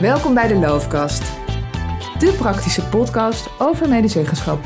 Welkom bij de Loofkast, de praktische podcast over medezeggenschap.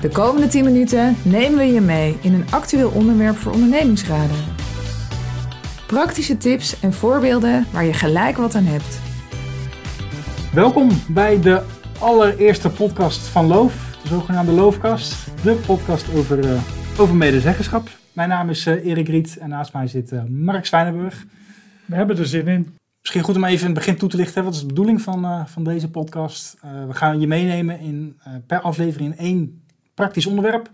De komende 10 minuten nemen we je mee in een actueel onderwerp voor ondernemingsraden. Praktische tips en voorbeelden waar je gelijk wat aan hebt. Welkom bij de allereerste podcast van Loof, de zogenaamde Loofkast. De podcast over, uh, over medezeggenschap. Mijn naam is uh, Erik Riet en naast mij zit uh, Mark Zwijnenburg. We hebben er zin in. Misschien goed om even in het begin toe te lichten. Wat is de bedoeling van, uh, van deze podcast? we gaan je meenemen in, per aflevering in één praktisch onderwerp. Een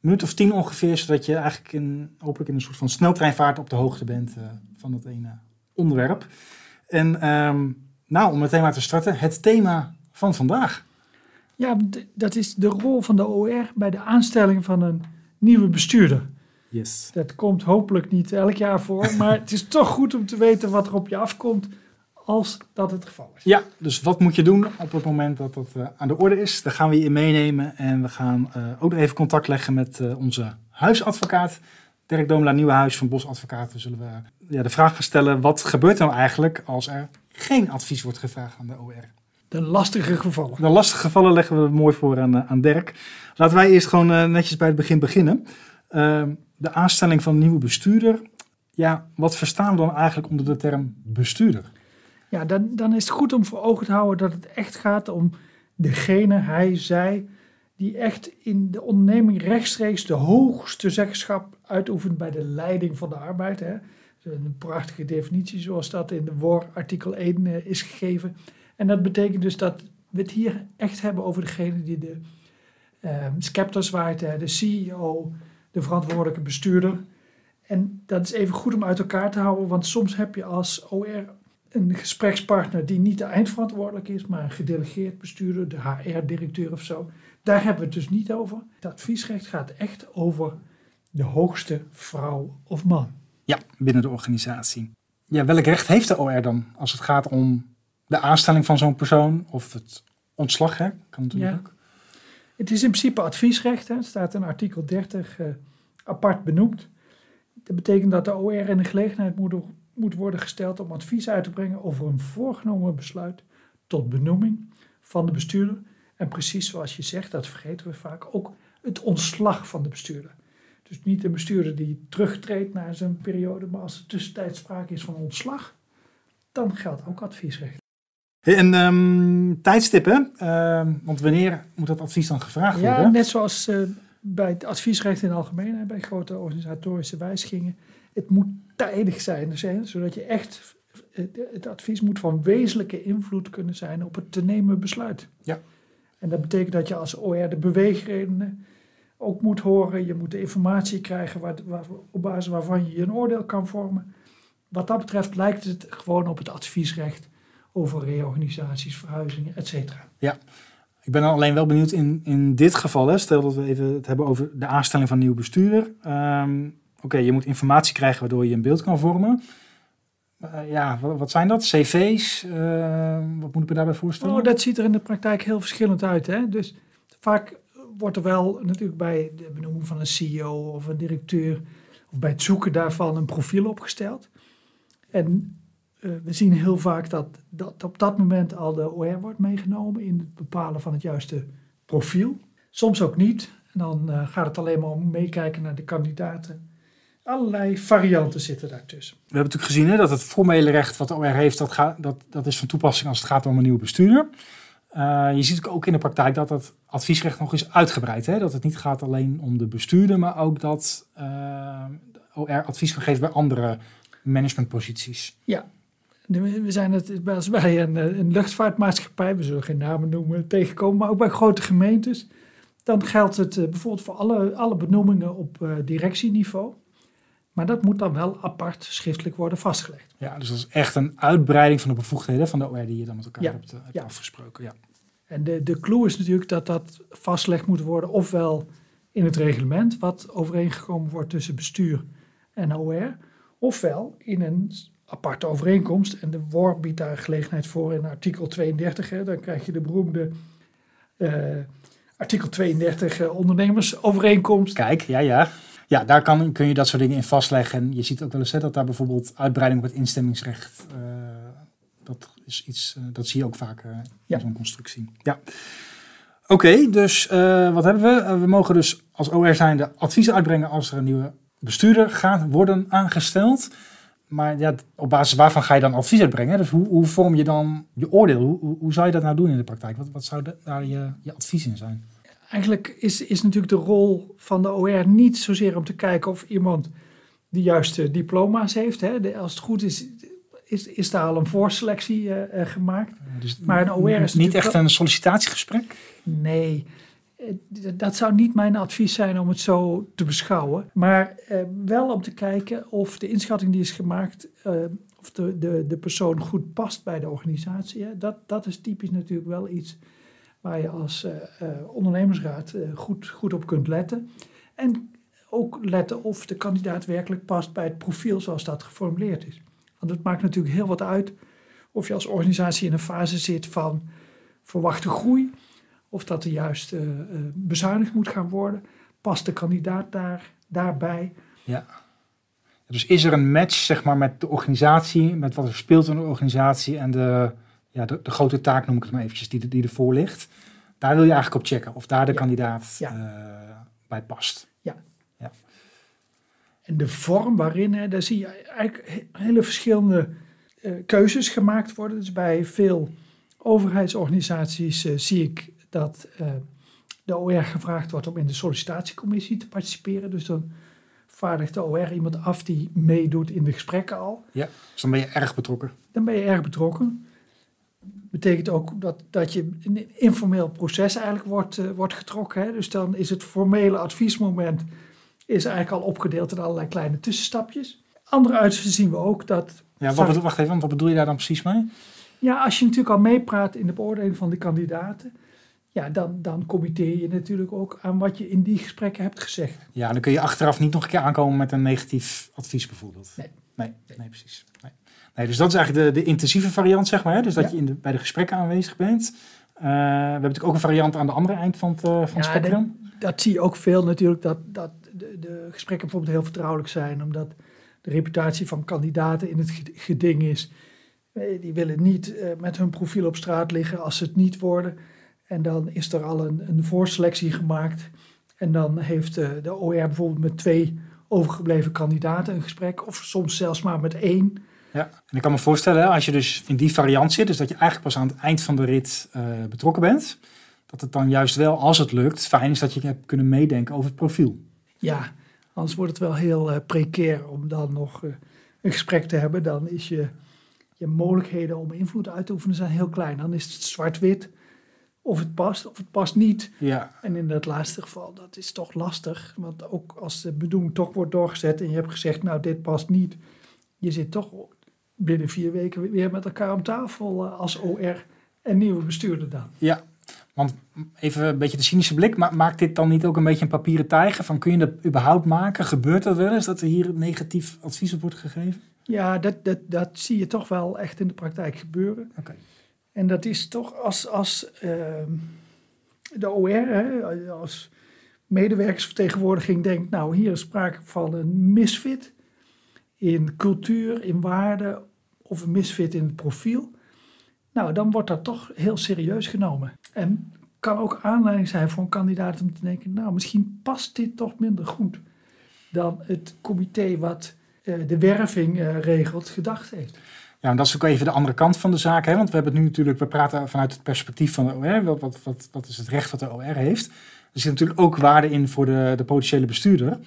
minuut of tien ongeveer, zodat je eigenlijk in, hopelijk in een soort van sneltreinvaart op de hoogte bent van dat ene onderwerp. En um, nou, om meteen maar te starten, het thema van vandaag. Ja, dat is de rol van de OR bij de aanstelling van een nieuwe bestuurder. Yes. Dat komt hopelijk niet elk jaar voor, maar het is toch goed om te weten wat er op je afkomt als dat het geval is. Ja, dus wat moet je doen op het moment dat dat uh, aan de orde is? Daar gaan we je in meenemen en we gaan uh, ook nog even contact leggen met uh, onze huisadvocaat. Dirk Domela Nieuwenhuis van Bos Advocaten zullen we ja, de vraag gaan stellen: wat gebeurt er nou eigenlijk als er geen advies wordt gevraagd aan de OR? De lastige gevallen. De lastige gevallen leggen we mooi voor aan, aan Dirk. Laten wij eerst gewoon netjes bij het begin beginnen. Ehm, de aanstelling van een nieuwe bestuurder. Ja, wat verstaan we dan eigenlijk onder de term bestuurder? Ja, dan, dan is het goed om voor ogen te houden dat het echt gaat om degene, hij, zij, die echt in de onderneming rechtstreeks de hoogste zeggenschap uitoefent bij de leiding van de arbeid. Hè. Een prachtige definitie zoals dat in de WOR artikel 1 uh, is gegeven. En dat betekent dus dat we het hier echt hebben over degene die de uh, scepter zwaait, de CEO, de verantwoordelijke bestuurder. En dat is even goed om uit elkaar te houden, want soms heb je als OR een gesprekspartner die niet de eindverantwoordelijk is, maar een gedelegeerd bestuurder, de HR-directeur of zo. Daar hebben we het dus niet over. Het adviesrecht gaat echt over de hoogste vrouw of man. Ja, binnen de organisatie. Ja, welk recht heeft de OR dan als het gaat om de aanstelling van zo'n persoon of het ontslag? Hè? Kan natuurlijk Ja. ook. Het is in principe adviesrecht. Hè. Het staat in artikel 30 eh, apart benoemd. Dat betekent dat de OR in de gelegenheid moet, moet worden gesteld om advies uit te brengen over een voorgenomen besluit tot benoeming van de bestuurder. En precies zoals je zegt, dat vergeten we vaak, ook het ontslag van de bestuurder. Dus niet de bestuurder die terugtreedt na zijn periode, maar als er tussentijds sprake is van ontslag, dan geldt ook adviesrecht. Hey, en ehm, tijdstippen, Ehm, want wanneer moet dat advies dan gevraagd Ja, worden? net zoals eh, bij het adviesrecht in het algemeen, hè, bij grote organisatorische wijzigingen. Het moet tijdig zijn, dus, hè, zodat je echt, eh, het advies moet van wezenlijke invloed kunnen zijn op het te nemen besluit. Ja. En dat betekent dat je als OR de beweegredenen ook moet horen. Je moet de informatie krijgen waar, waar, op basis waarvan je een oordeel kan vormen. Wat dat betreft lijkt het gewoon op het adviesrecht over reorganisaties, verhuizingen, et cetera. Ik ben alleen wel benieuwd in, in dit geval, hè, stel dat we even het hebben over de aanstelling van een nieuwe bestuurder. Ehm, Oké, je moet informatie krijgen waardoor je een beeld kan vormen. Eh, ja, wat, wat zijn dat? CV's? Eh, wat moet ik me daarbij voorstellen? Oh, dat ziet er in de praktijk heel verschillend uit. Hè? Dus vaak wordt er wel natuurlijk bij de benoeming van een CEO of een directeur, of bij het zoeken daarvan een profiel opgesteld. En we zien heel vaak dat, dat op dat moment al de OR wordt meegenomen in het bepalen van het juiste profiel. Soms ook niet. En dan eh, gaat het alleen maar om meekijken naar de kandidaten. Allerlei varianten zitten daartussen. We hebben natuurlijk gezien hè, dat het formele recht wat de OR heeft, dat, gaat, dat, dat is van toepassing als het gaat om een nieuwe bestuurder. Eh, je ziet ook in de praktijk dat dat adviesrecht nog is uitgebreid. Hè? Dat het niet gaat alleen om de bestuurder, maar ook dat eh, de OR advies kan geven bij andere managementposities. Nu, We zijn het bij, bij een, eh, een luchtvaartmaatschappij, we zullen geen namen noemen, tegenkomen, maar ook bij grote gemeentes. Dan geldt het eh, bijvoorbeeld voor alle, alle benoemingen op eh, directieniveau. Maar dat moet dan wel apart schriftelijk worden vastgelegd. Ja, dus dat is echt een uitbreiding van de bevoegdheden van de OR die je dan met elkaar Ja, hebt, hebt ja. afgesproken. Ja. En de, de clue is natuurlijk dat dat vastgelegd moet worden, ofwel in het reglement, wat overeengekomen wordt tussen bestuur en OR, ofwel in een aparte overeenkomst. En de WOR biedt daar gelegenheid voor in artikel 32. Hè, dan krijg je de beroemde eh, artikel 32 eh, ondernemersovereenkomst. Kijk, ja, ja. Ja, daar kan, kun je dat soort dingen in vastleggen. En je ziet ook wel eens hè, dat daar bijvoorbeeld uitbreiding op het instemmingsrecht eh, Dat, is iets, dat zie je ook vaak in Ja. zo'n constructie. Ja. Oké, dus wat hebben we? We mogen dus als OR zijnde advies uitbrengen als er een nieuwe bestuurder gaat worden aangesteld. Maar ja, op basis waarvan ga je dan advies uitbrengen? Dus hoe, hoe vorm je dan je oordeel? Hoe, hoe, hoe zou je dat nou doen in de praktijk? Wat, wat zou de- daar je, je advies in zijn? Eigenlijk is, is natuurlijk de rol van de OR niet zozeer om te kijken of iemand de juiste diploma's heeft. Hè. De- als het goed is, is, is daar al een voorselectie eh, eh, gemaakt. Dus Maar een OR is niet echt een sollicitatiegesprek? Nee, dat zou niet mijn advies zijn om het zo te beschouwen. Maar eh, wel om te kijken of de inschatting die is gemaakt, eh, of de, de, de persoon goed past bij de organisatie. Dat, dat is typisch natuurlijk wel iets waar je als eh, eh, ondernemersraad eh, goed, goed op kunt letten. En ook letten of de kandidaat werkelijk past bij het profiel zoals dat geformuleerd is. Want het maakt natuurlijk heel wat uit of je als organisatie in een fase zit van verwachte groei, of dat er juist eh, eh, bezuinigd moet gaan worden. Past de kandidaat daar, daarbij? Ja. Dus is er een match zeg maar, met de organisatie, met wat er speelt in de organisatie en de, ja, de, de grote taak, noem ik het maar eventjes, die, die ervoor ligt. Daar wil je eigenlijk op checken of daar de Ja. kandidaat Ja. eh, bij past. En de vorm waarin, hè, daar zie je eigenlijk he- hele verschillende keuzes gemaakt worden. Dus bij veel overheidsorganisaties zie ik dat eh, de OR gevraagd wordt om in de sollicitatiecommissie te participeren. Dus dan vaardigt de OR iemand af die meedoet in de gesprekken al. Dus dan ben je erg betrokken. dan ben je erg betrokken. Betekent ook dat, dat je in een informeel proces eigenlijk wordt, eh, wordt getrokken. Hè? Dus dan is het formele adviesmoment is eigenlijk al opgedeeld in allerlei kleine tussenstapjes. Andere uitersten zien we ook dat, Ja, wat bedoel, wacht even, wat bedoel je daar dan precies mee? ja, als je natuurlijk al meepraat in de beoordeling van de kandidaten, ja, dan, dan committeer je natuurlijk ook aan wat je in die gesprekken hebt gezegd. Ja, dan kun je achteraf niet nog een keer aankomen met een negatief advies bijvoorbeeld. Nee. Nee, nee precies. Nee. Nee, dus dat is eigenlijk de, de intensieve variant, zeg maar. Hè? Dus dat Ja. je in de, bij de gesprekken aanwezig bent. Eh, we hebben natuurlijk ook een variant aan de andere eind van het, eh, van het spectrum. dat zie je ook veel natuurlijk, dat, dat de, de gesprekken bijvoorbeeld heel vertrouwelijk zijn, omdat de reputatie van kandidaten in het ge- geding is. Eh, Die willen niet met hun profiel op straat liggen als ze het niet worden. En dan is er al een, een voorselectie gemaakt. En dan heeft eh, de OR bijvoorbeeld met twee overgebleven kandidaten een gesprek, of soms zelfs maar met één. Ja, en ik kan me voorstellen, als je dus in die variant zit, dus dat je eigenlijk pas aan het eind van de rit eh, betrokken bent, dat het dan juist wel, als het lukt, fijn is dat je hebt kunnen meedenken over het profiel. Ja, anders wordt het wel heel eh, precair om dan nog een gesprek te hebben. Dan is je, je mogelijkheden om invloed uit te oefenen zijn heel klein. Dan is het zwart-wit of het past of het past niet. Ja, En in dat laatste geval, dat is toch lastig. Want ook als de bedoeling toch wordt doorgezet en je hebt gezegd, nou dit past niet. Je zit toch binnen vier weken weer met elkaar om tafel eh, als OR en nieuwe bestuurder dan. ja. Want even een beetje de cynische blik, maar maakt dit dan niet ook een beetje een papieren tijger? Van kun je dat überhaupt maken? Gebeurt dat wel eens dat er hier negatief advies op wordt gegeven? Ja, dat, dat, dat zie je toch wel echt in de praktijk gebeuren. Oké. En dat is toch als, als ehm, de OR, hè, als medewerkersvertegenwoordiging denkt, nou hier is sprake van een misfit in cultuur, in waarde of een misfit in het profiel. Nou, dan wordt dat toch heel serieus genomen. En kan ook aanleiding zijn voor een kandidaat om te denken, nou misschien past dit toch minder goed dan het comité wat eh, de werving eh, regelt gedacht heeft. Ja, en dat is ook even de andere kant van de zaak. Hè? Want we hebben het nu natuurlijk, we praten vanuit het perspectief van de OR. Wat, wat, wat, wat is het recht wat de OR heeft? Er zit natuurlijk ook waarde in voor de, de potentiële bestuurder.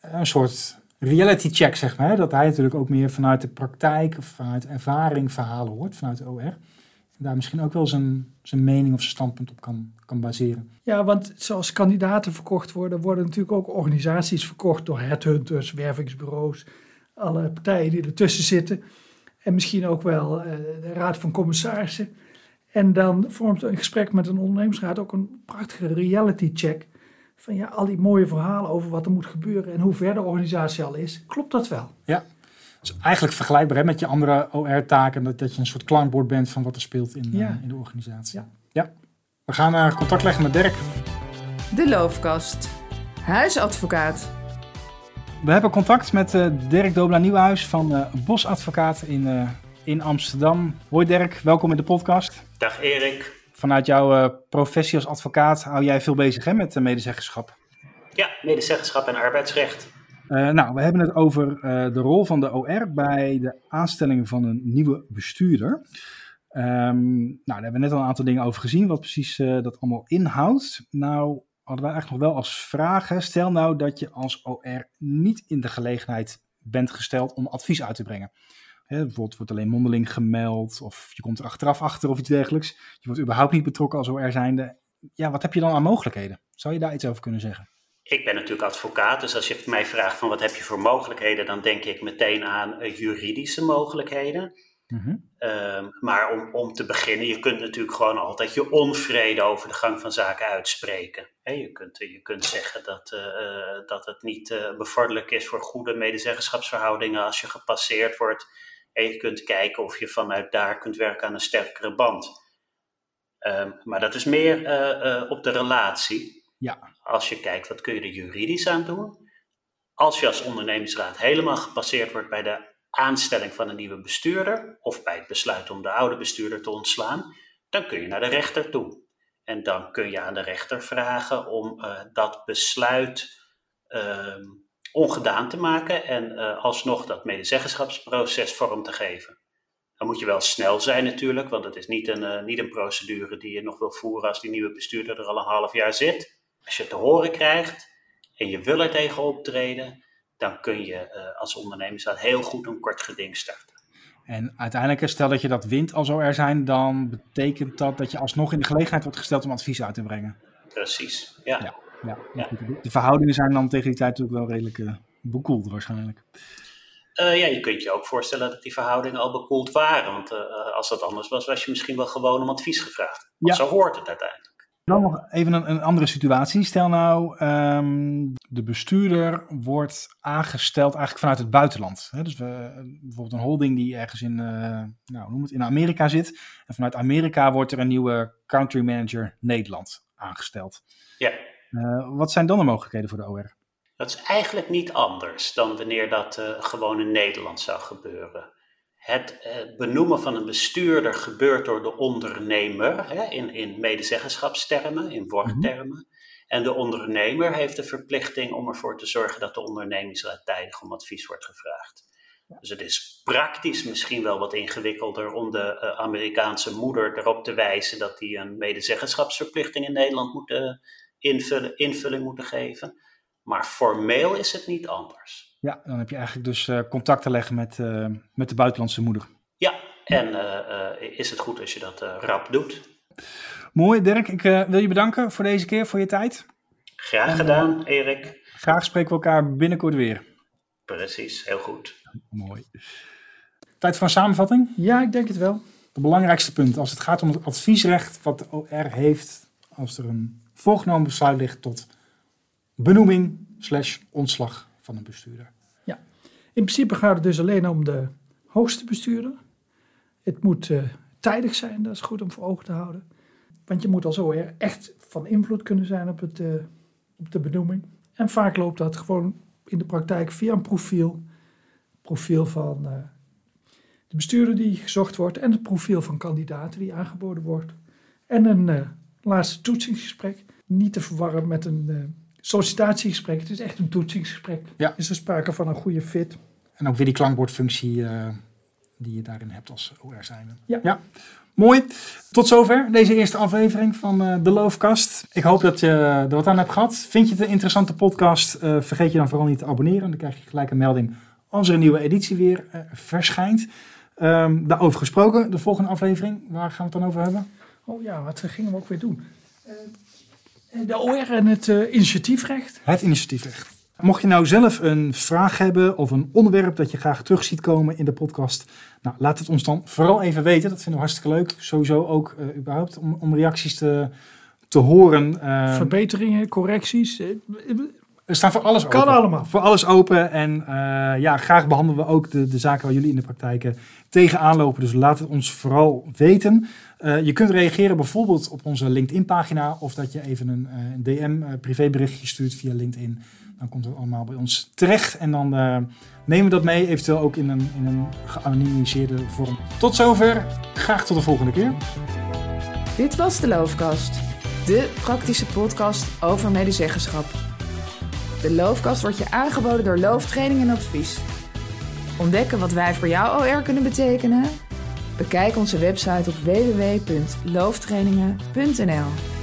Een soort reality check, zeg maar. hè, Dat hij natuurlijk ook meer vanuit de praktijk of vanuit ervaring verhalen hoort, vanuit de OR. En daar misschien ook wel zijn, zijn mening of zijn standpunt op kan, kan baseren. Ja, want zoals kandidaten verkocht worden, worden natuurlijk ook organisaties verkocht door headhunters, wervingsbureaus, alle partijen die ertussen zitten. En misschien ook wel eh, de Raad van Commissarissen. En dan vormt een gesprek met een ondernemingsraad ook een prachtige reality check. Van ja, al die mooie verhalen over wat er moet gebeuren en hoe ver de organisatie al is. Klopt dat wel? Dus eigenlijk vergelijkbaar hè, met je andere OR-taken, dat, dat je een soort klankbord bent van wat er speelt in, eh, Ja. in de organisatie. Ja. We gaan eh, contact leggen met Dirk. De Loofkast. Huisadvocaat. We hebben contact met eh, Dirk Dobla Nieuwhuis van eh Bos Advocaat in, eh, in Amsterdam. Hoi Dirk, welkom in de podcast. Dag Erik. Vanuit jouw uh, professie als advocaat hou jij veel bezig hè, met medezeggenschap. Ja, medezeggenschap en arbeidsrecht. Uh, nou, we hebben het over uh, de rol van de OR bij de aanstelling van een nieuwe bestuurder. Um, nou, daar hebben we net al een aantal dingen over gezien, wat precies uh, dat allemaal inhoudt. Nou, hadden wij eigenlijk nog wel als vraag, hè, stel nou dat je als OR niet in de gelegenheid bent gesteld om advies uit te brengen. Hè, bijvoorbeeld wordt alleen mondeling gemeld, of je komt er achteraf achter of iets dergelijks. Je wordt überhaupt niet betrokken als OR zijnde. Ja, wat heb je dan aan mogelijkheden? Zou je daar iets over kunnen zeggen? Ik ben natuurlijk advocaat, dus als je mij vraagt van wat heb je voor mogelijkheden, dan denk ik meteen aan uh, juridische mogelijkheden. Mm-hmm. Um, maar om, om te beginnen, je kunt natuurlijk gewoon altijd je onvrede over de gang van zaken uitspreken. He, je, kunt, je kunt zeggen dat, uh, dat het niet uh, bevorderlijk is voor goede medezeggenschapsverhoudingen als je gepasseerd wordt. En je kunt kijken of je vanuit daar kunt werken aan een sterkere band. Um, maar dat is meer op de relatie. Ja. Als je kijkt, wat kun je er juridisch aan doen? Als je als ondernemingsraad helemaal gepasseerd wordt bij de aanstelling van een nieuwe bestuurder of bij het besluit om de oude bestuurder te ontslaan, dan kun je naar de rechter toe. En dan kun je aan de rechter vragen om uh, dat besluit uh, ongedaan te maken en uh, alsnog dat medezeggenschapsproces vorm te geven. Dan moet je wel snel zijn natuurlijk, want het is niet een, niet een procedure die je nog wil voeren als die nieuwe bestuurder er al een half jaar zit. Als je te horen krijgt en je wil er tegen optreden, dan kun je uh, als ondernemingsraad heel goed een kort geding starten. En uiteindelijk, stel dat je dat wint al zo er zijn, dan betekent dat dat je alsnog in de gelegenheid wordt gesteld om advies uit te brengen. Precies, ja. ja, ja, ja. De verhoudingen zijn dan tegen die tijd natuurlijk wel redelijk uh, bekoeld waarschijnlijk. Uh, ja, je kunt je ook voorstellen dat die verhoudingen al bekoeld waren. Want als dat anders was, was je misschien wel gewoon om advies gevraagd. Want ja. zo hoort het uiteindelijk. Dan nog even een, een, andere situatie. Stel nou, um, de bestuurder wordt aangesteld eigenlijk vanuit het buitenland. Hè? Dus we, bijvoorbeeld een holding die ergens in, uh, nou, noem het, in Amerika zit. En vanuit Amerika wordt er een nieuwe country manager Nederland aangesteld. Ja. Uh, wat zijn dan de mogelijkheden voor de OR? Dat is eigenlijk niet anders dan wanneer dat uh, gewoon in Nederland zou gebeuren. Het eh, benoemen van een bestuurder gebeurt door de ondernemer, hè, in, in medezeggenschapstermen, in woordtermen. Mm-hmm. En de ondernemer heeft de verplichting om ervoor te zorgen dat de ondernemingsraad tijdig om advies wordt gevraagd. Dus het is praktisch misschien wel wat ingewikkelder om de uh, Amerikaanse moeder erop te wijzen dat die een medezeggenschapsverplichting in Nederland moet uh, invullen, invulling moeten geven. Maar formeel is het niet anders. Ja, dan heb je eigenlijk dus uh, contact te leggen met, uh, met de buitenlandse moeder. Ja, en uh, is het goed als je dat rap doet. Mooi, Dirk. Ik wil je bedanken voor deze keer, voor je tijd. Graag en, gedaan, Erik. Graag spreken we elkaar binnenkort weer. Precies, heel goed. Mooi. Tijd voor een samenvatting? Ja, ik denk het wel. Het belangrijkste punt als het gaat om het adviesrecht wat de OR heeft als er een voorgenomen besluit ligt tot benoeming slash ontslag van een bestuurder. Ja, in principe gaat het dus alleen om de hoogste bestuurder. Het moet uh, tijdig zijn, dat is goed om voor ogen te houden. Want je moet al zo echt van invloed kunnen zijn op, het, uh, op de benoeming. En vaak loopt dat gewoon in de praktijk via een profiel. Profiel van uh, de bestuurder die gezocht wordt en het profiel van kandidaten die aangeboden wordt. En een laatste toetsingsgesprek. Niet te verwarren met een sollicitatiegesprek. Het is echt een toetsingsgesprek. Ja. Is er sprake van een goede fit. En ook weer die klankbordfunctie uh, die je daarin hebt als OR zijn. Ja. ja. Mooi. Tot zover deze eerste aflevering van uh, De Loofkast. Ik hoop dat je er wat aan hebt gehad. Vind je het een interessante podcast? Uh, vergeet je dan vooral niet te abonneren. Dan krijg je gelijk een melding als er een nieuwe editie weer verschijnt. Um, daarover gesproken, de volgende aflevering. Waar gaan we het dan over hebben? Oh ja, wat gingen we ook weer doen? De OR en het uh, initiatiefrecht. Het initiatiefrecht. Mocht je nou zelf een vraag hebben of een onderwerp dat je graag terug ziet komen in de podcast, nou, laat het ons dan vooral even weten. Dat vinden we hartstikke leuk. Sowieso ook uh, überhaupt om, om, reacties te, te horen. Uh, Verbeteringen, correcties. Er staan voor alles kan open. allemaal. Voor alles open. En uh, ja, graag behandelen we ook de, de zaken waar jullie in de praktijk tegenaan lopen. Dus laat het ons vooral weten. Uh, je kunt reageren bijvoorbeeld op onze LinkedIn-pagina. Of dat je even een, uh, een DM, privéberichtje stuurt via LinkedIn. Dan komt het allemaal bij ons terecht. En dan uh, nemen we dat mee, eventueel ook in een, in een geanonimiseerde vorm. Tot zover. Graag tot de volgende keer. Dit was de Loofkast. De praktische podcast over medezeggenschap. De Loofkast wordt je aangeboden door Looftraining en Advies. Ontdekken wat wij voor jou OR kunnen betekenen? Bekijk onze website op www.looftrainingen.nl